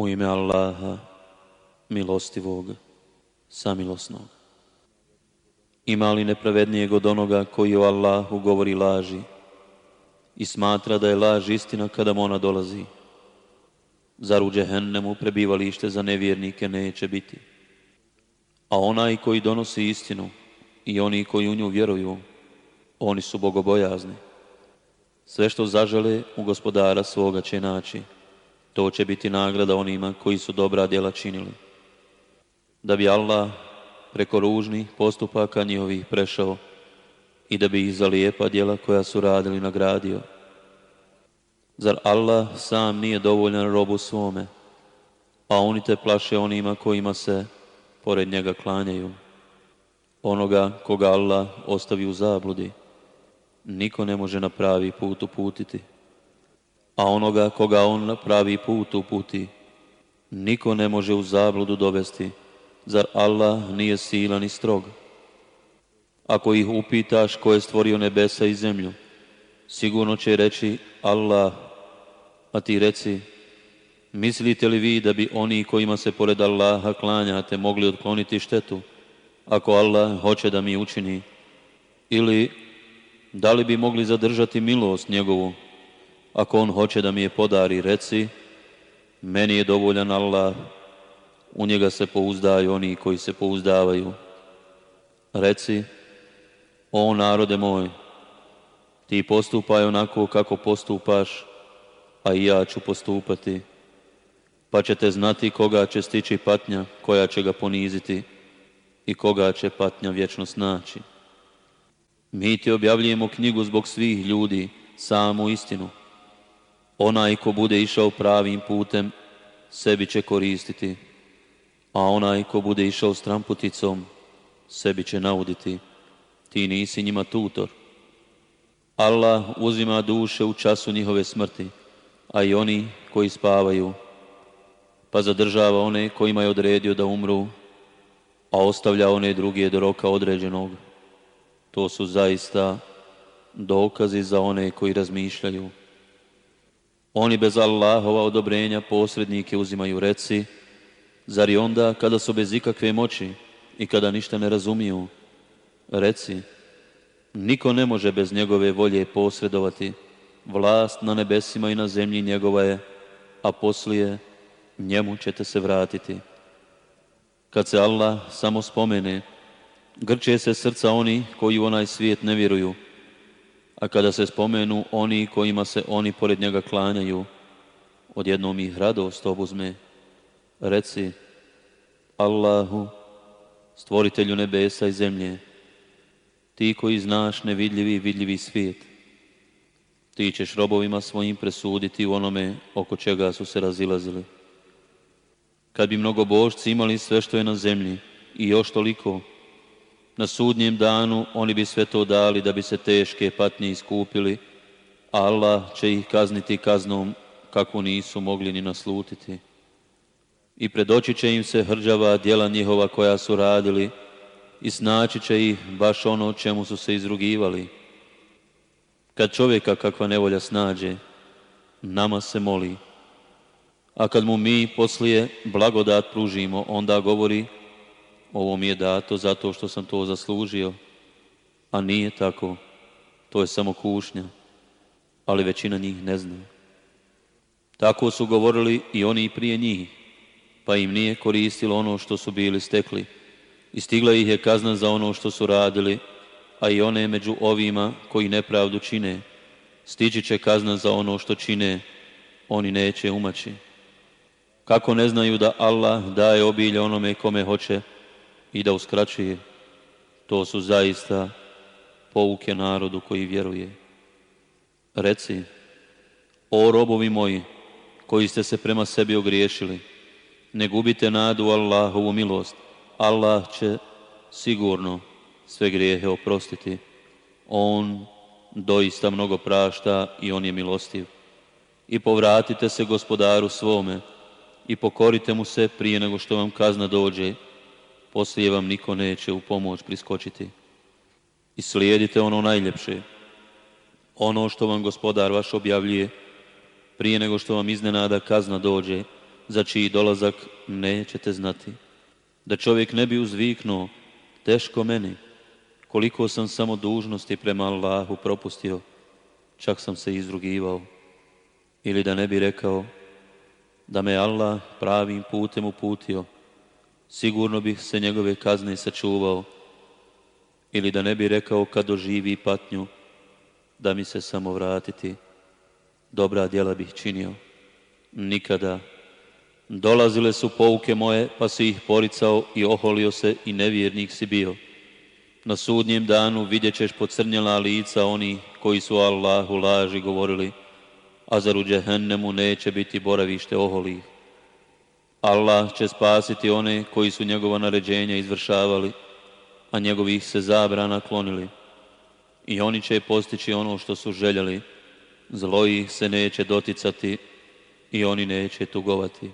U ime Allaha, milostivog, samilosnog. Ima li nepravednijeg od onoga koji o Allahu govori laži i smatra da je laž istina kada mu ona dolazi? Zar u džehennemu prebivalište za nevjernike neće biti? A onaj koji donosi istinu i oni koji u nju vjeruju, oni su bogobojazni. Sve što zažele u gospodara svoga će naći. To će biti nagrada onima koji su dobra djela činili. Da bi Allah preko ružnih postupaka njihovih prešao i da bi ih za lijepa djela koja su radili nagradio. Zar Allah sam nije dovoljan robu svome, a oni te plaše onima kojima se pored njega klanjaju. Onoga koga Allah ostavi u zabludi, niko ne može na pravi put uputiti a onoga koga on na pravi put uputi, niko ne može u zabludu dovesti, zar Allah nije silan i strog? Ako ih upitaš ko je stvorio nebesa i zemlju, sigurno će reći Allah, a ti reci, mislite li vi da bi oni kojima se pored Allaha klanjate mogli odkloniti štetu, ako Allah hoće da mi učini, ili da li bi mogli zadržati milost njegovu, ako on hoće da mi je podari, reci, meni je dovoljan Allah, u njega se pouzdaju oni koji se pouzdavaju. Reci, o narode moj, ti postupaj onako kako postupaš, a i ja ću postupati, pa ćete znati koga će stići patnja koja će ga poniziti i koga će patnja vječnost naći. Mi ti objavljujemo knjigu zbog svih ljudi, samu istinu, Onaj ko bude išao pravim putem, sebi će koristiti, a onaj ko bude išao tramputicom sebi će nauditi. Ti nisi njima tutor. Allah uzima duše u času njihove smrti, a i oni koji spavaju, pa zadržava one kojima je odredio da umru, a ostavlja one druge do roka određenog. To su zaista dokazi za one koji razmišljaju. Oni bez Allahova odobrenja posrednike uzimaju reci, zar i onda kada su bez ikakve moći i kada ništa ne razumiju? Reci, niko ne može bez njegove volje posredovati. Vlast na nebesima i na zemlji njegova je, a poslije njemu ćete se vratiti. Kad se Allah samo spomene, grče se srca oni koji u onaj svijet ne vjeruju, a kada se spomenu oni kojima se oni pored njega klanjaju, odjednom ih radost obuzme. Reci, Allahu, stvoritelju nebesa i zemlje, ti koji znaš nevidljivi i vidljivi svijet, ti ćeš robovima svojim presuditi u onome oko čega su se razilazili. Kad bi mnogo božci imali sve što je na zemlji i još toliko, na sudnjem danu oni bi sve to dali da bi se teške patnje iskupili, Allah će ih kazniti kaznom kako nisu mogli ni naslutiti. I predoći će im se hrđava djela njihova koja su radili i snaći će ih baš ono čemu su se izrugivali. Kad čovjeka kakva nevolja snađe, nama se moli. A kad mu mi poslije blagodat pružimo, onda govori – ovo mi je dato zato što sam to zaslužio, a nije tako, to je samo kušnja, ali većina njih ne zna. Tako su govorili i oni prije njih, pa im nije koristilo ono što su bili stekli i stigla ih je kazna za ono što su radili, a i one među ovima koji nepravdu čine, stići će kazna za ono što čine, oni neće umaći. Kako ne znaju da Allah daje obilje onome kome hoće, i da uskraćuje. To su zaista pouke narodu koji vjeruje. Reci, o robovi moji, koji ste se prema sebi ogriješili, ne gubite nadu Allahovu milost. Allah će sigurno sve grijehe oprostiti. On doista mnogo prašta i On je milostiv. I povratite se gospodaru svome i pokorite mu se prije nego što vam kazna dođe poslije vam niko neće u pomoć priskočiti. I slijedite ono najljepše, ono što vam gospodar vaš objavljuje, prije nego što vam iznenada kazna dođe, za čiji dolazak nećete znati. Da čovjek ne bi uzviknuo, teško meni, koliko sam samo dužnosti prema Allahu propustio, čak sam se izrugivao. Ili da ne bi rekao, da me Allah pravim putem uputio, sigurno bih se njegove kazne sačuvao ili da ne bi rekao kad doživi patnju da mi se samo vratiti. Dobra djela bih činio. Nikada. Dolazile su pouke moje, pa si ih poricao i oholio se i nevjernik si bio. Na sudnjem danu vidjet ćeš pocrnjela lica oni koji su Allahu laži govorili, a zar u džehennemu neće biti boravište oholih. Allah će spasiti one koji su njegovo naređenje izvršavali, a njegovih se zabrana klonili. I oni će postići ono što su željeli. Zlo ih se neće doticati i oni neće tugovati.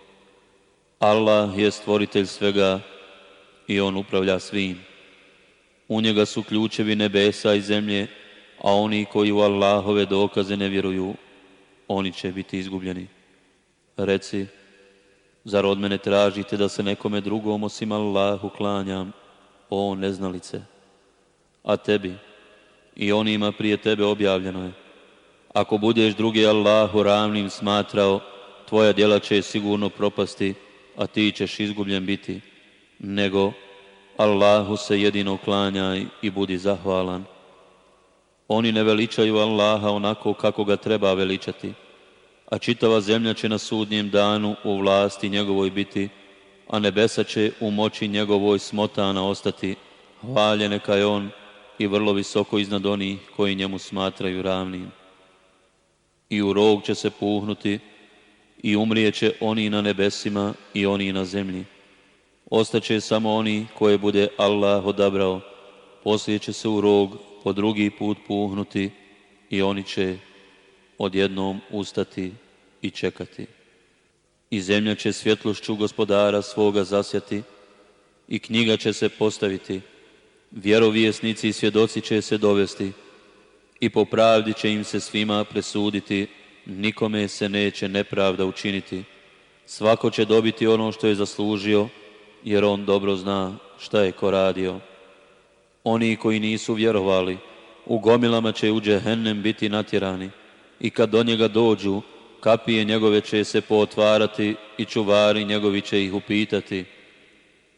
Allah je stvoritelj svega i on upravlja svim. U njega su ključevi nebesa i zemlje, a oni koji u Allahove dokaze ne vjeruju, oni će biti izgubljeni. Reci, Zar od mene tražite da se nekome drugom osim Allahu klanjam, o neznalice? A tebi i onima prije tebe objavljeno je. Ako budeš drugi Allahu ravnim smatrao, tvoja djela će sigurno propasti, a ti ćeš izgubljen biti. Nego Allahu se jedino klanjaj i budi zahvalan. Oni ne veličaju Allaha onako kako ga treba veličati a čitava zemlja će na sudnjem danu u vlasti njegovoj biti, a nebesa će u moći njegovoj smotana ostati. Hvalje neka je on i vrlo visoko iznad onih koji njemu smatraju ravnim. I u rog će se puhnuti i umrijeće oni na nebesima i oni na zemlji. Ostaće samo oni koje bude Allah odabrao. Poslije će se u rog po drugi put puhnuti i oni će odjednom ustati i čekati. I zemlja će svjetlošću gospodara svoga zasjati i knjiga će se postaviti, vjerovjesnici i svjedoci će se dovesti i po pravdi će im se svima presuditi, nikome se neće nepravda učiniti. Svako će dobiti ono što je zaslužio, jer on dobro zna šta je ko radio. Oni koji nisu vjerovali, u gomilama će u džehennem biti natjerani i kad do njega dođu, kapije njegove će se pootvarati i čuvari njegovi će ih upitati,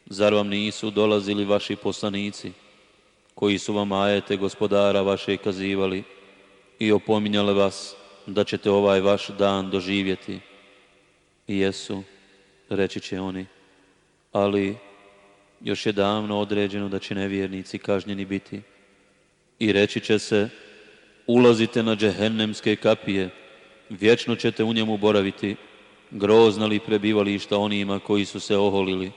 zar vam nisu dolazili vaši poslanici, koji su vam ajete gospodara vaše kazivali i opominjale vas da ćete ovaj vaš dan doživjeti? I jesu, reći će oni, ali još je davno određeno da će nevjernici kažnjeni biti. I reći će se, ulazite na džehennemske kapije, vječno ćete u njemu boraviti, grozna li prebivališta onima koji su se oholili,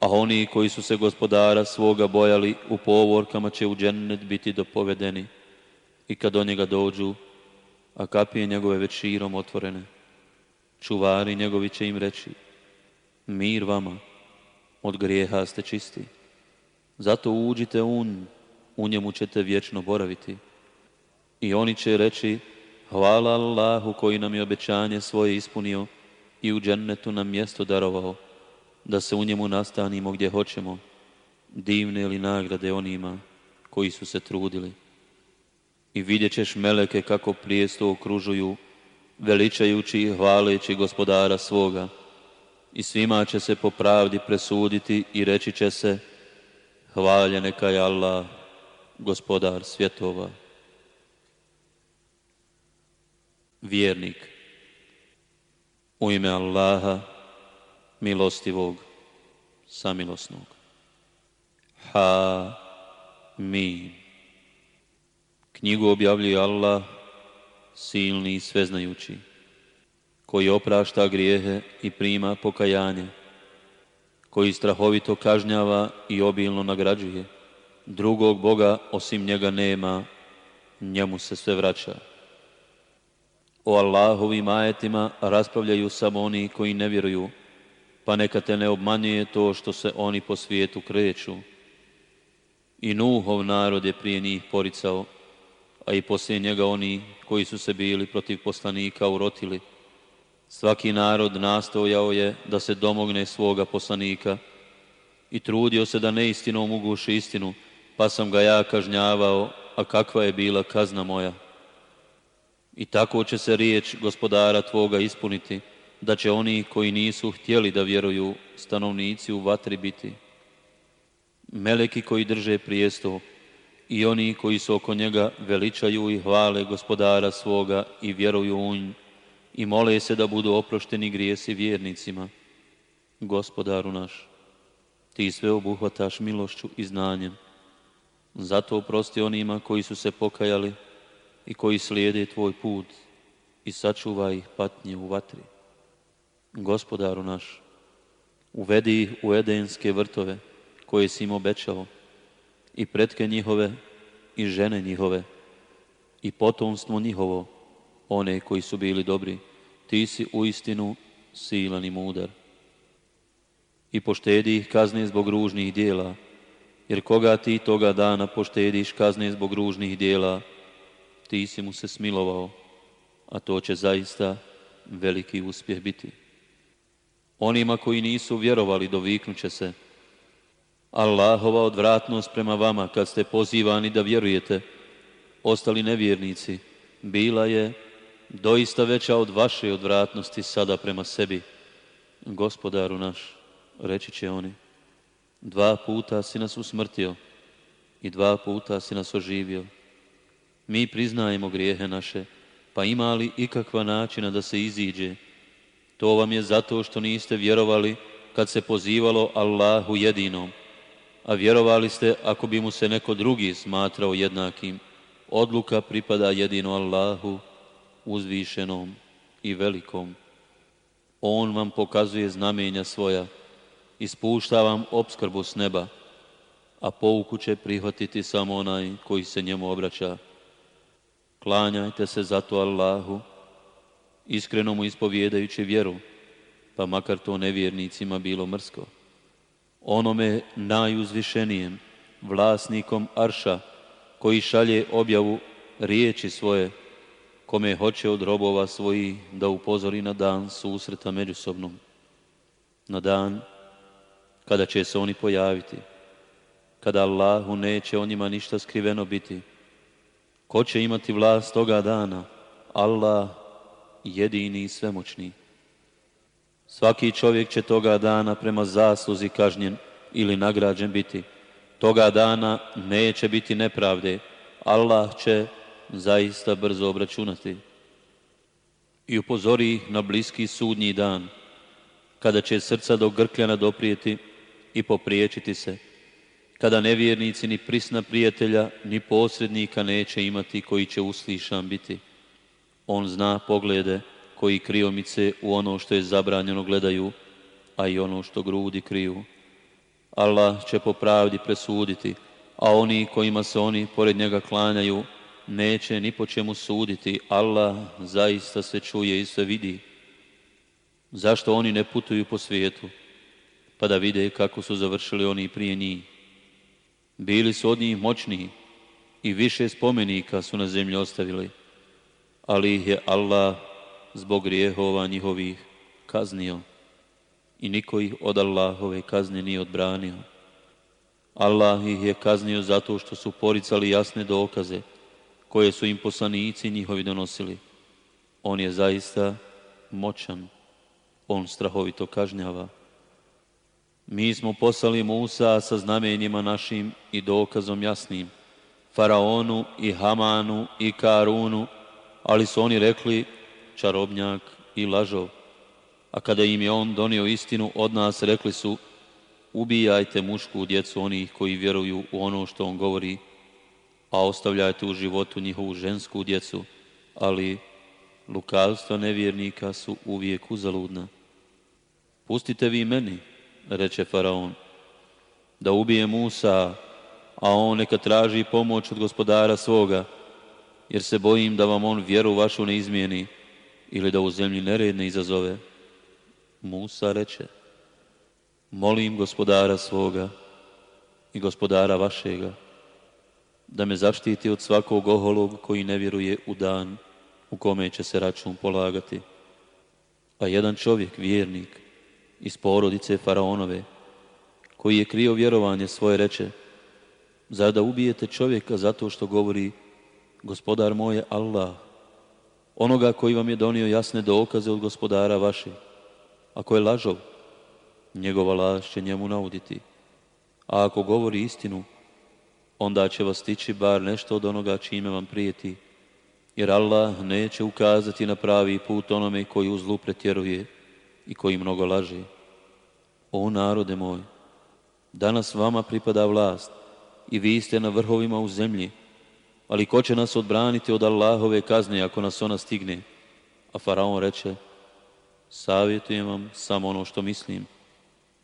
a oni koji su se gospodara svoga bojali u povorkama će u džennet biti dopovedeni i kad do njega dođu, a kapije njegove već širom otvorene. Čuvari njegovi će im reći, mir vama, od grijeha ste čisti. Zato uđite un, u njemu ćete vječno boraviti. I oni će reći, Hvala Allahu koji nam je obećanje svoje ispunio i u džennetu nam mjesto darovao, da se u njemu nastanimo gdje hoćemo, divne li nagrade onima koji su se trudili. I vidjet ćeš meleke kako prijesto okružuju, veličajući i hvaleći gospodara svoga. I svima će se po pravdi presuditi i reći će se, hvalje neka je Allah, gospodar svjetova. vjernik. U ime Allaha, milostivog, samilosnog. Ha, mi. Knjigu objavljuje Allah, silni i sveznajući, koji oprašta grijehe i prima pokajanje, koji strahovito kažnjava i obilno nagrađuje. Drugog Boga osim njega nema, njemu se sve vraća. O Allahovim ajetima raspravljaju samo oni koji ne vjeruju, pa neka te ne obmanjuje to što se oni po svijetu kreću. I Nuhov narod je prije njih poricao, a i poslije njega oni koji su se bili protiv poslanika urotili. Svaki narod nastojao je da se domogne svoga poslanika i trudio se da neistinom uguši istinu, pa sam ga ja kažnjavao, a kakva je bila kazna moja. I tako će se riječ gospodara tvoga ispuniti, da će oni koji nisu htjeli da vjeruju stanovnici u vatri biti. Meleki koji drže prijesto, i oni koji su oko njega veličaju i hvale gospodara svoga i vjeruju u i mole se da budu oprošteni grijesi vjernicima. Gospodaru naš, ti sve obuhvataš milošću i znanjem. Zato oprosti onima koji su se pokajali i koji slijede Tvoj put i sačuvaj ih patnje u vatri. Gospodaru naš, uvedi ih u edenske vrtove koje si im obećao i pretke njihove i žene njihove i potomstvo njihovo, one koji su bili dobri. Ti si u istinu silan i mudar. I poštedi ih kazne zbog ružnih dijela, jer koga ti toga dana poštediš kazne zbog ružnih dijela, ti si mu se smilovao, a to će zaista veliki uspjeh biti. Onima koji nisu vjerovali doviknut će se. Allahova odvratnost prema vama kad ste pozivani da vjerujete, ostali nevjernici, bila je doista veća od vaše odvratnosti sada prema sebi. Gospodaru naš, reći će oni, dva puta si nas usmrtio i dva puta si nas oživio mi priznajemo grijehe naše, pa ima li ikakva načina da se iziđe? To vam je zato što niste vjerovali kad se pozivalo Allahu jedinom, a vjerovali ste ako bi mu se neko drugi smatrao jednakim. Odluka pripada jedino Allahu, uzvišenom i velikom. On vam pokazuje znamenja svoja, ispušta vam obskrbu s neba, a pouku će prihvatiti samo onaj koji se njemu obraća. Klanjajte se zato Allahu, iskreno mu ispovjedajući vjeru, pa makar to nevjernicima bilo mrsko. Onome najuzvišenijem, vlasnikom Arša, koji šalje objavu riječi svoje, kome hoće od robova svojih da upozori na dan susreta međusobnom, na dan kada će se oni pojaviti, kada Allahu neće o njima ništa skriveno biti, Hoće imati vlast toga dana? Allah jedini i svemoćni. Svaki čovjek će toga dana prema zasluzi kažnjen ili nagrađen biti. Toga dana neće biti nepravde. Allah će zaista brzo obračunati. I upozori na bliski sudnji dan, kada će srca do grkljana doprijeti i popriječiti se kada nevjernici ni prisna prijatelja, ni posrednika neće imati koji će uslišan biti. On zna poglede koji kriomice u ono što je zabranjeno gledaju, a i ono što grudi kriju. Allah će po pravdi presuditi, a oni kojima se oni pored njega klanjaju, neće ni po čemu suditi. Allah zaista se čuje i sve vidi. Zašto oni ne putuju po svijetu? Pa da vide kako su završili oni prije njih bili su od njih moćniji i više spomenika su na zemlji ostavili, ali ih je Allah zbog grijehova njihovih kaznio i niko ih od Allahove kazne nije odbranio. Allah ih je kaznio zato što su poricali jasne dokaze koje su im poslanici njihovi donosili. On je zaista moćan, on strahovito kažnjava. Mi smo poslali Musa sa znamenjima našim i dokazom jasnim, Faraonu i Hamanu i Karunu, ali su oni rekli čarobnjak i lažov. A kada im je on donio istinu od nas, rekli su ubijajte mušku djecu onih koji vjeruju u ono što on govori, a ostavljajte u životu njihovu žensku djecu, ali lukavstva nevjernika su uvijek uzaludna. Pustite vi meni, reče Faraon, da ubije Musa, a on neka traži pomoć od gospodara svoga, jer se bojim da vam on vjeru vašu ne izmijeni ili da u zemlji neredne izazove. Musa reče, molim gospodara svoga i gospodara vašega, da me zaštiti od svakog oholog koji ne vjeruje u dan u kome će se račun polagati. A jedan čovjek, vjernik, iz porodice Faraonove, koji je krio vjerovanje svoje reče, zar da ubijete čovjeka zato što govori gospodar moje Allah, onoga koji vam je donio jasne dokaze od gospodara vaše. Ako je lažov, njegova laž će njemu nauditi, a ako govori istinu, onda će vas stići bar nešto od onoga čime vam prijeti, jer Allah neće ukazati na pravi put onome koji u zlu pretjeruje i koji mnogo laži. O narode moj, danas vama pripada vlast i vi ste na vrhovima u zemlji, ali ko će nas odbraniti od Allahove kazne ako nas ona stigne? A Faraon reče, savjetujem vam samo ono što mislim,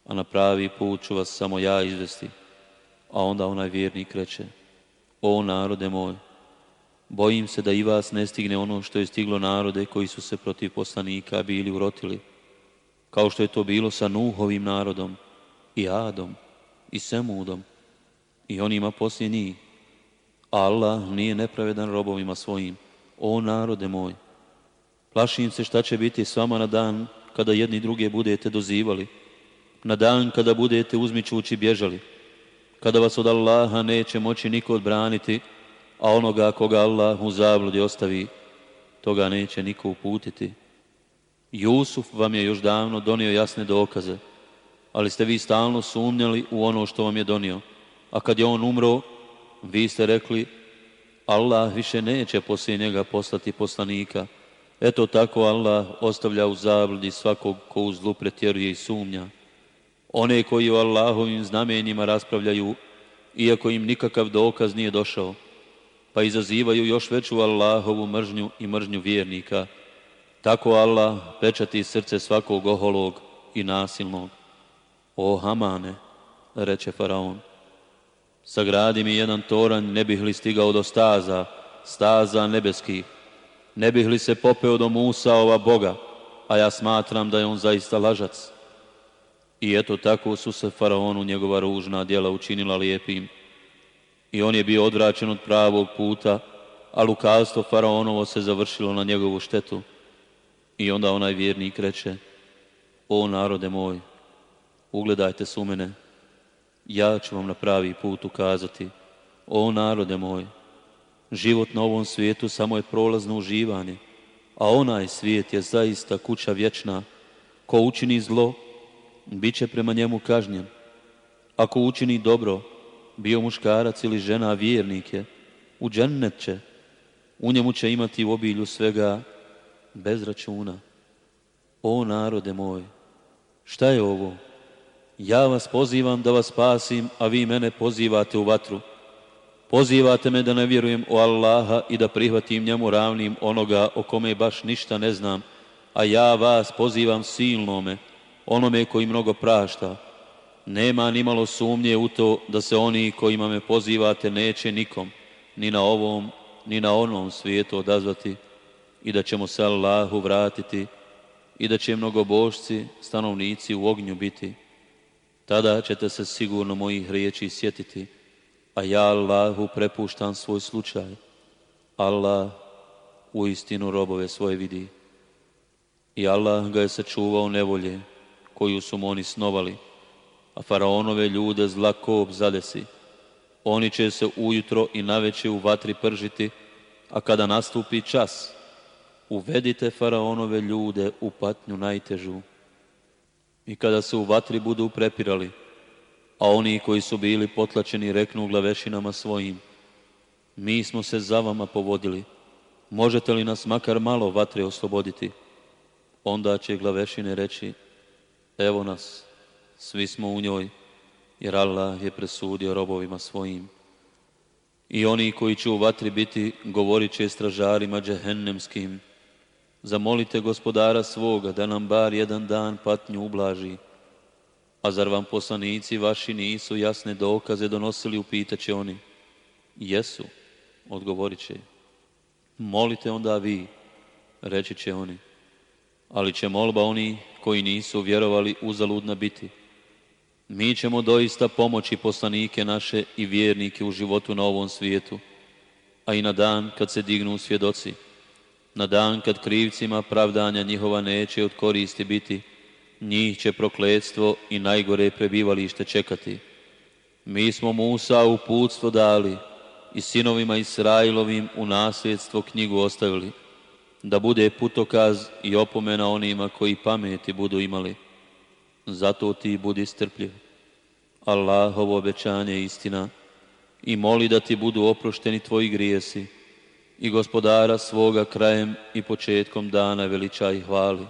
a na pravi put ću vas samo ja izvesti. A onda onaj vjernik reče, o narode moj, bojim se da i vas ne stigne ono što je stiglo narode koji su se protiv poslanika bili urotili kao što je to bilo sa Nuhovim narodom i Adom i Semudom i onima poslije njih. Allah nije nepravedan robovima svojim, o narode moj. Plašim se šta će biti s vama na dan kada jedni druge budete dozivali, na dan kada budete uzmićući bježali, kada vas od Allaha neće moći niko odbraniti, a onoga koga Allah u zabludi ostavi, toga neće niko uputiti. Jusuf vam je još davno donio jasne dokaze, ali ste vi stalno sumnjali u ono što vam je donio. A kad je on umro, vi ste rekli, Allah više neće poslije njega poslati poslanika. Eto tako Allah ostavlja u zabludi svakog ko u zlu pretjeruje i sumnja. One koji o Allahovim znamenjima raspravljaju, iako im nikakav dokaz nije došao, pa izazivaju još veću Allahovu mržnju i mržnju vjernika – tako Allah pečati srce svakog oholog i nasilnog. O Hamane, reče Faraon, sagradi mi jedan toranj, ne bih li stigao do staza, staza nebeskih, ne bih li se popeo do Musa, ova Boga, a ja smatram da je on zaista lažac. I eto tako su se Faraonu njegova ružna djela učinila lijepim. I on je bio odvraćen od pravog puta, a lukavstvo Faraonovo se završilo na njegovu štetu. I onda onaj vjernik reče, o narode moj, ugledajte su mene, ja ću vam na pravi put ukazati. O narode moj, život na ovom svijetu samo je prolazno uživanje, a onaj svijet je zaista kuća vječna. Ko učini zlo, bit će prema njemu kažnjen. Ako učini dobro, bio muškarac ili žena vjernike, je, u džennet će, u njemu će imati u obilju svega bez računa. O narode moj, šta je ovo? Ja vas pozivam da vas spasim, a vi mene pozivate u vatru. Pozivate me da ne vjerujem u Allaha i da prihvatim njemu ravnim onoga o kome baš ništa ne znam, a ja vas pozivam silnome, onome koji mnogo prašta. Nema ni malo sumnje u to da se oni kojima me pozivate neće nikom, ni na ovom, ni na onom svijetu odazvati i da ćemo se Allahu vratiti i da će mnogobošci, stanovnici u ognju biti. Tada ćete se sigurno mojih riječi sjetiti, a ja Allahu prepuštam svoj slučaj. Allah u istinu robove svoje vidi. I Allah ga je sačuvao nevolje koju su mu oni snovali, a faraonove ljude zla kob zadesi. Oni će se ujutro i naveće u vatri pržiti, a kada nastupi čas, uvedite faraonove ljude u patnju najtežu. I kada se u vatri budu prepirali, a oni koji su bili potlačeni reknu glavešinama svojim, mi smo se za vama povodili, možete li nas makar malo vatre osloboditi? Onda će glavešine reći, evo nas, svi smo u njoj, jer Allah je presudio robovima svojim. I oni koji će u vatri biti, govorit će stražarima džehennemskim, Zamolite gospodara svoga da nam bar jedan dan patnju ublaži. A zar vam poslanici vaši nisu jasne dokaze donosili, će oni. Jesu, odgovorit će. Molite onda vi, reći će oni. Ali će molba oni koji nisu vjerovali uzaludna biti. Mi ćemo doista pomoći poslanike naše i vjernike u životu na ovom svijetu, a i na dan kad se dignu svjedoci na dan kad krivcima pravdanja njihova neće od koristi biti, njih će prokledstvo i najgore prebivalište čekati. Mi smo Musa putstvo dali i sinovima Israilovim u nasljedstvo knjigu ostavili, da bude putokaz i opomena onima koji pameti budu imali. Zato ti budi strpljiv. Allahovo obećanje je istina i moli da ti budu oprošteni tvoji grijesi i gospodara svoga krajem i početkom dana veliča i hvali.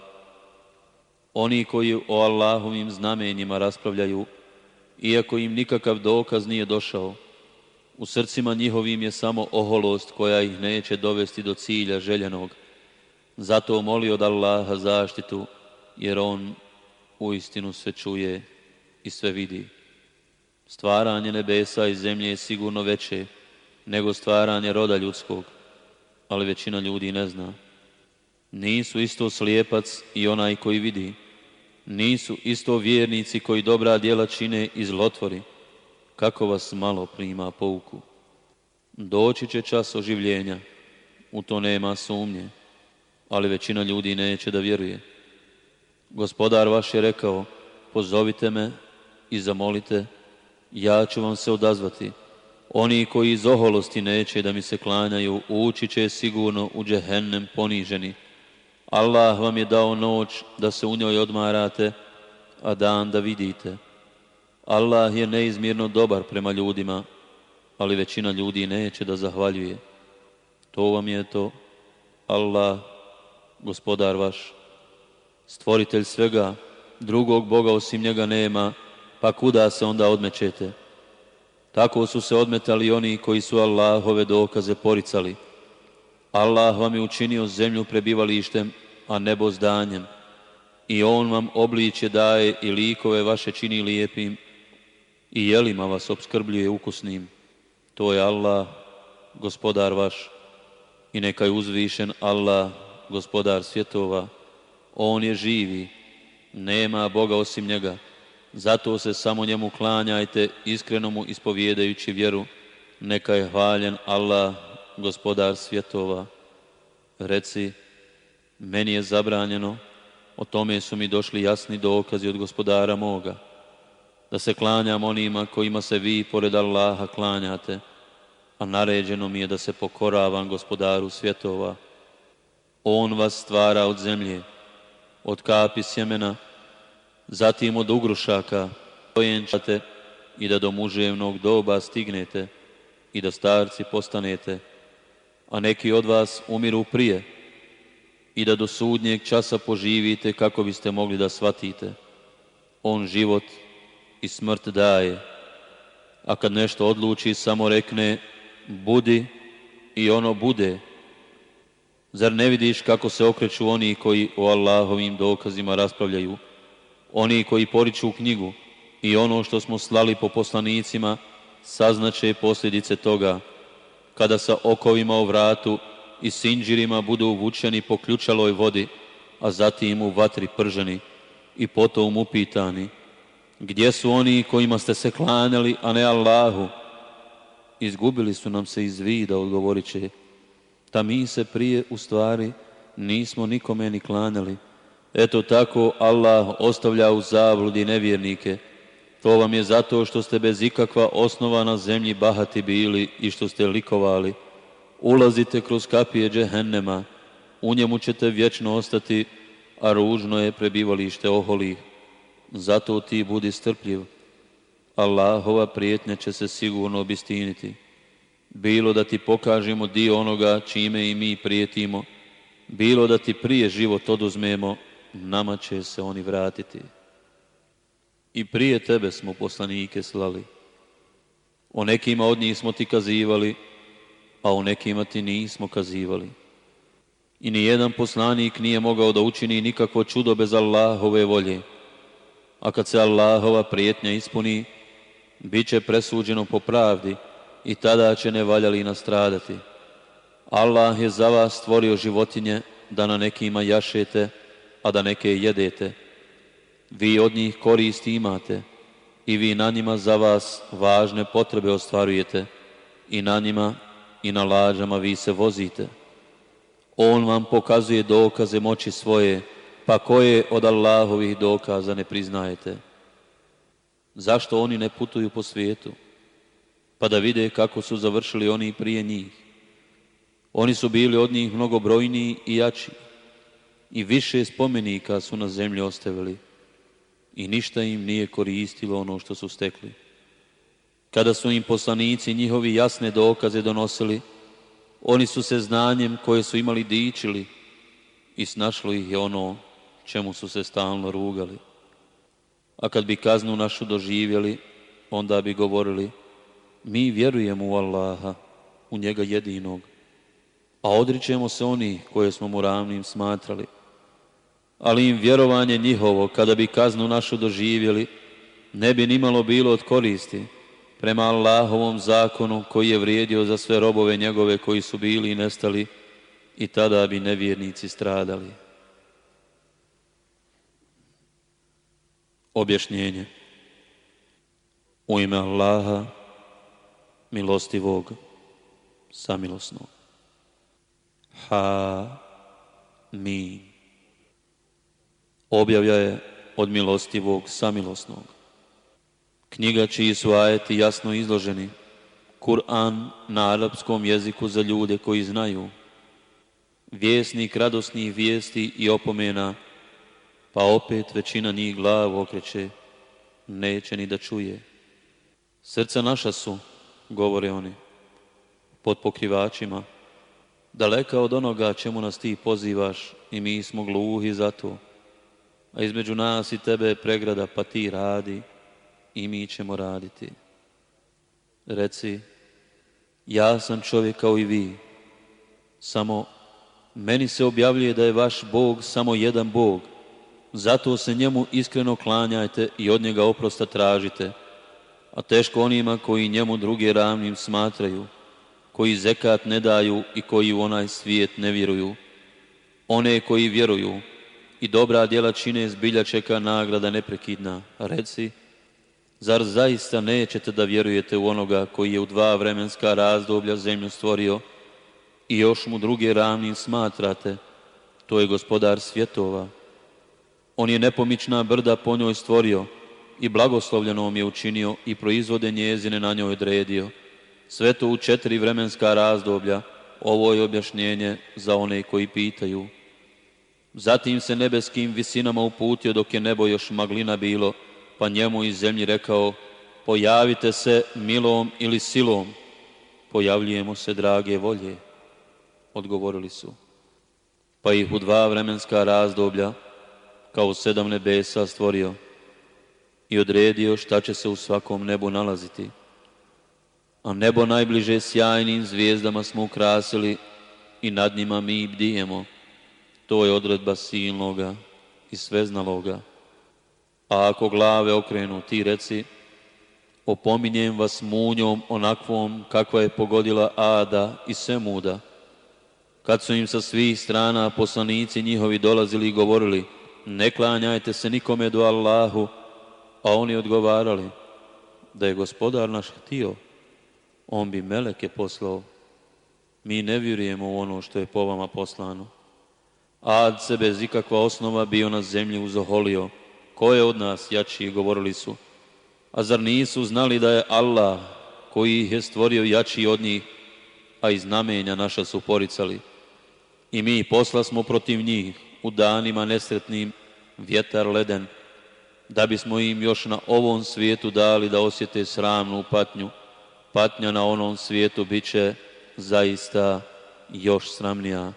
Oni koji o Allahovim znamenjima raspravljaju, iako im nikakav dokaz nije došao, u srcima njihovim je samo oholost koja ih neće dovesti do cilja željenog. Zato moli od Allaha zaštitu, jer On u istinu sve čuje i sve vidi. Stvaranje nebesa i zemlje je sigurno veće nego stvaranje roda ljudskog ali većina ljudi ne zna. Nisu isto slijepac i onaj koji vidi. Nisu isto vjernici koji dobra djela čine i zlotvori. Kako vas malo prima pouku. Doći će čas oživljenja. U to nema sumnje. Ali većina ljudi neće da vjeruje. Gospodar vaš je rekao, pozovite me i zamolite, ja ću vam se odazvati oni koji iz oholosti neće da mi se klanjaju, ući će sigurno u džehennem poniženi. Allah vam je dao noć da se u njoj odmarate, a dan da vidite. Allah je neizmjerno dobar prema ljudima, ali većina ljudi neće da zahvaljuje. To vam je to, Allah, gospodar vaš, stvoritelj svega, drugog Boga osim njega nema, pa kuda se onda odmećete? Tako su se odmetali oni koji su Allahove dokaze poricali. Allah vam je učinio zemlju prebivalištem, a nebo zdanjem. I On vam obliče daje i likove vaše čini lijepim i jelima vas obskrbljuje ukusnim. To je Allah, gospodar vaš. I neka je uzvišen Allah, gospodar svjetova. On je živi, nema Boga osim njega. Zato se samo njemu klanjajte, iskreno mu ispovijedajući vjeru. Neka je hvaljen Allah, gospodar svjetova. Reci, meni je zabranjeno, o tome su mi došli jasni dokazi od gospodara moga. Da se klanjam onima kojima se vi pored Allaha klanjate, a naređeno mi je da se pokoravam gospodaru svjetova. On vas stvara od zemlje, od kapi sjemena, zatim od ugrušaka, pojenčate i da do muževnog doba stignete i da starci postanete, a neki od vas umiru prije i da do sudnjeg časa poživite kako biste mogli da shvatite. On život i smrt daje, a kad nešto odluči samo rekne budi i ono bude. Zar ne vidiš kako se okreću oni koji o Allahovim dokazima raspravljaju? Oni koji poriču knjigu i ono što smo slali po poslanicima, saznaće posljedice toga, kada sa okovima u vratu i sinđirima budu uvučeni po ključaloj vodi, a zatim u vatri prženi i potom upitani, gdje su oni kojima ste se klanjali, a ne Allahu? Izgubili su nam se iz vida, odgovorit će, ta mi se prije u stvari nismo nikome ni klanjali, Eto tako Allah ostavlja u zabludi nevjernike. To vam je zato što ste bez ikakva osnova na zemlji bahati bili i što ste likovali. Ulazite kroz kapije džehennema, u njemu ćete vječno ostati, a ružno je prebivalište oholih. Zato ti budi strpljiv. Allahova prijetnja će se sigurno obistiniti. Bilo da ti pokažemo dio onoga čime i mi prijetimo, bilo da ti prije život oduzmemo, nama će se oni vratiti. I prije tebe smo poslanike slali. O nekima od njih smo ti kazivali, a o nekima ti nismo kazivali. I nijedan poslanik nije mogao da učini nikakvo čudo bez Allahove volje. A kad se Allahova prijetnja ispuni, bit će presuđeno po pravdi i tada će ne nevaljali nastradati. Allah je za vas stvorio životinje da na nekima jašete, a da neke jedete. Vi od njih koristi imate i vi na njima za vas važne potrebe ostvarujete i na njima i na lađama vi se vozite. On vam pokazuje dokaze moći svoje, pa koje od Allahovih dokaza ne priznajete? Zašto oni ne putuju po svijetu? Pa da vide kako su završili oni prije njih. Oni su bili od njih mnogo brojniji i jači i više spomenika su na zemlji ostavili i ništa im nije koristilo ono što su stekli. Kada su im poslanici njihovi jasne dokaze donosili, oni su se znanjem koje su imali dičili i snašlo ih je ono čemu su se stalno rugali. A kad bi kaznu našu doživjeli, onda bi govorili, mi vjerujemo u Allaha, u njega jedinog, a odričemo se oni koje smo mu ravnim smatrali ali im vjerovanje njihovo, kada bi kaznu našu doživjeli, ne bi nimalo bilo od koristi prema Allahovom zakonu koji je vrijedio za sve robove njegove koji su bili i nestali i tada bi nevjernici stradali. Objašnjenje U ime Allaha, milostivog, samilosnog. Ha, mi. Objavlja je od milostivog samilosnog. Knjiga čiji su ajeti jasno izloženi. Kur'an na arapskom jeziku za ljude koji znaju. Vjesnik radosnih vijesti i opomena, pa opet većina njih glavu okreće, neće ni da čuje. Srca naša su, govore oni, pod pokrivačima, daleka od onoga čemu nas ti pozivaš i mi smo gluhi za to a između nas i tebe je pregrada, pa ti radi i mi ćemo raditi. Reci, ja sam čovjek kao i vi, samo meni se objavljuje da je vaš Bog samo jedan Bog, zato se njemu iskreno klanjajte i od njega oprosta tražite, a teško onima koji njemu druge ravnim smatraju, koji zekat ne daju i koji u onaj svijet ne vjeruju. One koji vjeruju, i dobra djela čine zbilja čeka nagrada neprekidna. Reci, zar zaista nećete da vjerujete u onoga koji je u dva vremenska razdoblja zemlju stvorio i još mu druge ravni smatrate? To je gospodar svjetova. On je nepomična brda po njoj stvorio i blagoslovljenom je učinio i proizvode njezine na njoj odredio. Sve to u četiri vremenska razdoblja. Ovo je objašnjenje za one koji pitaju. Zatim se nebeskim visinama uputio dok je nebo još maglina bilo, pa njemu iz zemlji rekao, pojavite se milom ili silom, pojavljujemo se drage volje. Odgovorili su, pa ih u dva vremenska razdoblja, kao sedam nebesa stvorio i odredio šta će se u svakom nebu nalaziti. A nebo najbliže sjajnim zvijezdama smo ukrasili i nad njima mi bdijemo. To je odredba silnoga i sveznaloga. A ako glave okrenu, ti reci, opominjem vas munjom onakvom kakva je pogodila Ada i Semuda, kad su im sa svih strana poslanici njihovi dolazili i govorili, ne klanjajte se nikome do Allahu, a oni odgovarali, da je gospodar naš htio, on bi meleke poslao. Mi ne vjerujemo u ono što je po vama poslano. Ad se bez ikakva osnova bio na zemlji uzoholio. Ko je od nas jači, govorili su. A zar nisu znali da je Allah, koji ih je stvorio jači od njih, a i znamenja naša su poricali. I mi posla smo protiv njih u danima nesretnim vjetar leden, da bismo im još na ovom svijetu dali da osjete sramnu patnju. Patnja na onom svijetu bit će zaista još sramnija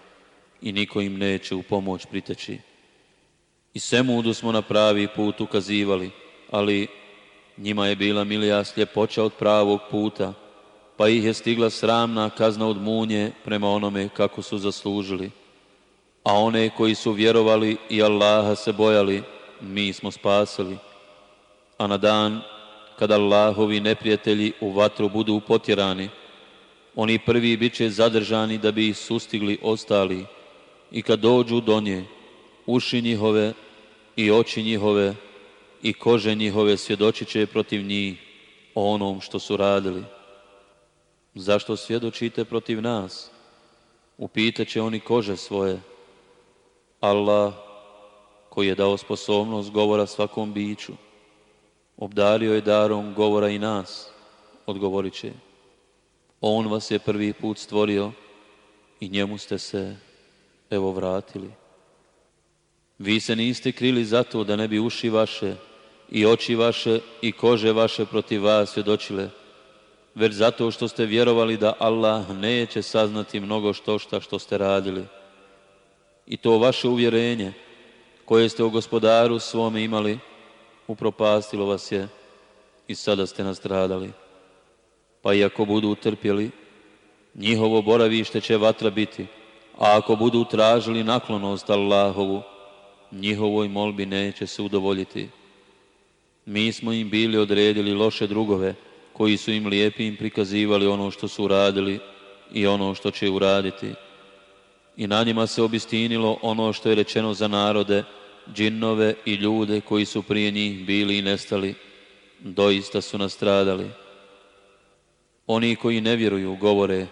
i niko im neće u pomoć priteći. I Semudu smo na pravi put ukazivali, ali njima je bila milija sljepoća od pravog puta, pa ih je stigla sramna kazna od munje prema onome kako su zaslužili. A one koji su vjerovali i Allaha se bojali, mi smo spasili. A na dan kada Allahovi neprijatelji u vatru budu potjerani, oni prvi bit će zadržani da bi ih sustigli ostali, i kad dođu do nje, uši njihove i oči njihove i kože njihove svjedočit će protiv njih o onom što su radili. Zašto svjedočite protiv nas? Upitat će oni kože svoje. Allah, koji je dao sposobnost govora svakom biću, obdario je darom govora i nas, odgovorit će. On vas je prvi put stvorio i njemu ste se evo vratili. Vi se niste krili zato da ne bi uši vaše i oči vaše i kože vaše protiv vas svjedočile, već zato što ste vjerovali da Allah neće saznati mnogo što šta što ste radili. I to vaše uvjerenje koje ste u gospodaru svome imali, upropastilo vas je i sada ste nastradali. Pa iako budu utrpjeli, njihovo boravište će vatra biti, a ako budu tražili naklonost Allahovu, njihovoj molbi neće se udovoljiti. Mi smo im bili odredili loše drugove, koji su im lijepim prikazivali ono što su uradili i ono što će uraditi. I na njima se obistinilo ono što je rečeno za narode, džinnove i ljude koji su prije njih bili i nestali. Doista su nastradali. Oni koji ne vjeruju govore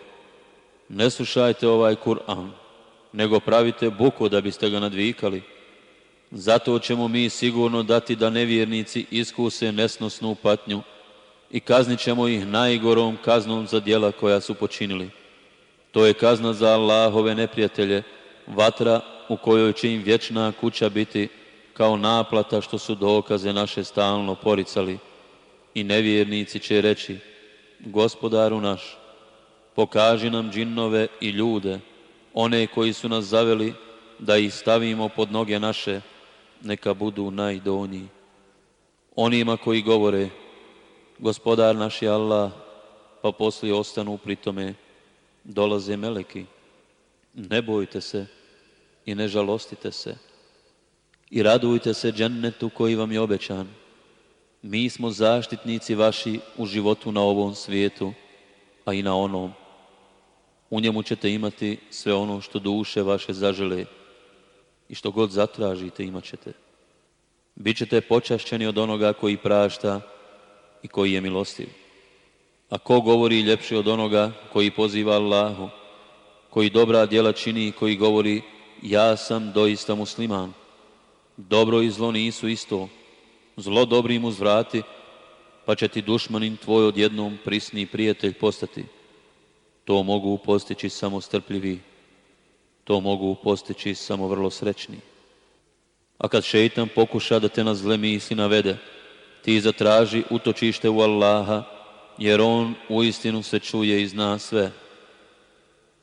ne slušajte ovaj Kur'an, nego pravite buku da biste ga nadvikali. Zato ćemo mi sigurno dati da nevjernici iskuse nesnosnu patnju i kaznit ćemo ih najgorom kaznom za djela koja su počinili. To je kazna za Allahove neprijatelje, vatra u kojoj će im vječna kuća biti kao naplata što su dokaze naše stalno poricali. I nevjernici će reći, gospodaru naš, pokaži nam džinnove i ljude, one koji su nas zaveli, da ih stavimo pod noge naše, neka budu najdonji. Onima koji govore, gospodar naš je Allah, pa poslije ostanu pri tome, dolaze meleki. Ne bojte se i ne žalostite se. I radujte se džennetu koji vam je obećan. Mi smo zaštitnici vaši u životu na ovom svijetu, a i na onom. U njemu ćete imati sve ono što duše vaše zažele i što god zatražite imat ćete. Bićete počašćeni od onoga koji prašta i koji je milostiv. A ko govori ljepši od onoga koji poziva Allahu, koji dobra djela čini i koji govori ja sam doista musliman. Dobro i zlo nisu isto. Zlo dobrim uzvrati, pa će ti dušmanin tvoj odjednom prisni prijatelj postati. To mogu postići samo strpljivi, to mogu postići samo vrlo srećni. A kad šeitan pokuša da te na zle misli navede, ti zatraži utočište u Allaha, jer On u istinu se čuje i zna sve.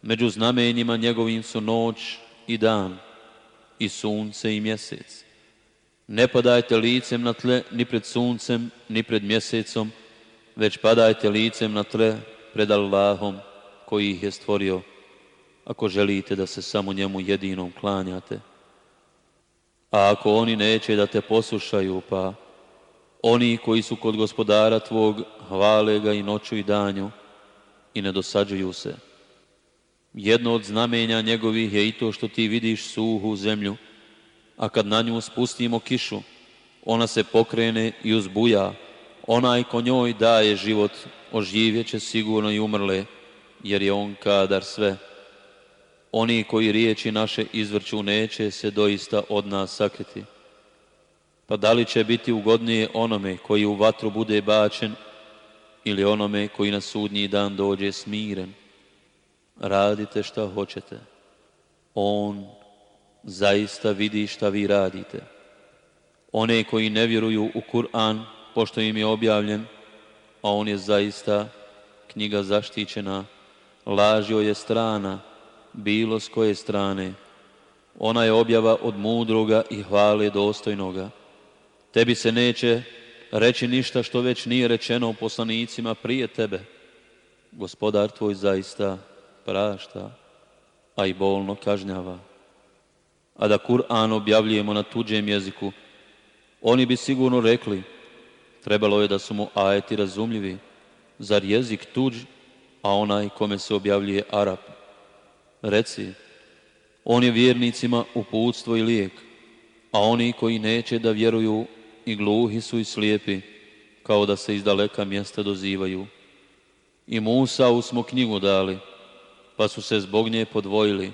Među znamenjima njegovim su noć i dan, i sunce i mjesec. Ne padajte licem na tle ni pred suncem, ni pred mjesecom, već padajte licem na tle pred Allahom, koji ih je stvorio, ako želite da se samo njemu jedinom klanjate. A ako oni neće da te poslušaju, pa oni koji su kod gospodara tvog hvale ga i noću i danju i ne dosađuju se. Jedno od znamenja njegovih je i to što ti vidiš suhu zemlju, a kad na nju spustimo kišu, ona se pokrene i uzbuja. Onaj ko njoj daje život, oživjet će sigurno i umrle, jer je on kadar sve. Oni koji riječi naše izvrću neće se doista od nas sakriti. Pa da li će biti ugodnije onome koji u vatru bude bačen ili onome koji na sudnji dan dođe smiren? Radite šta hoćete. On zaista vidi šta vi radite. One koji ne vjeruju u Kur'an, pošto im je objavljen, a on je zaista knjiga zaštićena, lažio je strana, bilo s koje strane. Ona je objava od mudroga i hvale dostojnoga. Tebi se neće reći ništa što već nije rečeno poslanicima prije tebe. Gospodar tvoj zaista prašta, a i bolno kažnjava. A da Kur'an objavljujemo na tuđem jeziku, oni bi sigurno rekli, trebalo je da su mu ajeti razumljivi, zar jezik tuđ a onaj kome se objavljuje Arab. Reci, on je vjernicima uputstvo i lijek, a oni koji neće da vjeruju i gluhi su i slijepi, kao da se iz daleka mjesta dozivaju. I Musau smo knjigu dali, pa su se zbog nje podvojili,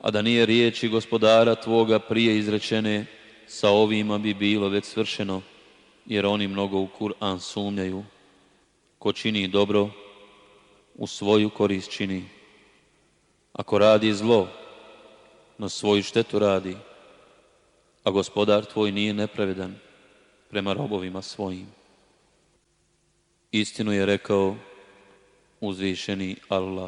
a da nije riječi gospodara tvoga prije izrečene, sa ovima bi bilo već svršeno, jer oni mnogo u Kur'an sumnjaju. Ko čini dobro, u svoju korist čini. Ako radi zlo, na svoju štetu radi, a gospodar tvoj nije nepravedan prema robovima svojim. Istinu je rekao uzvišeni Allah.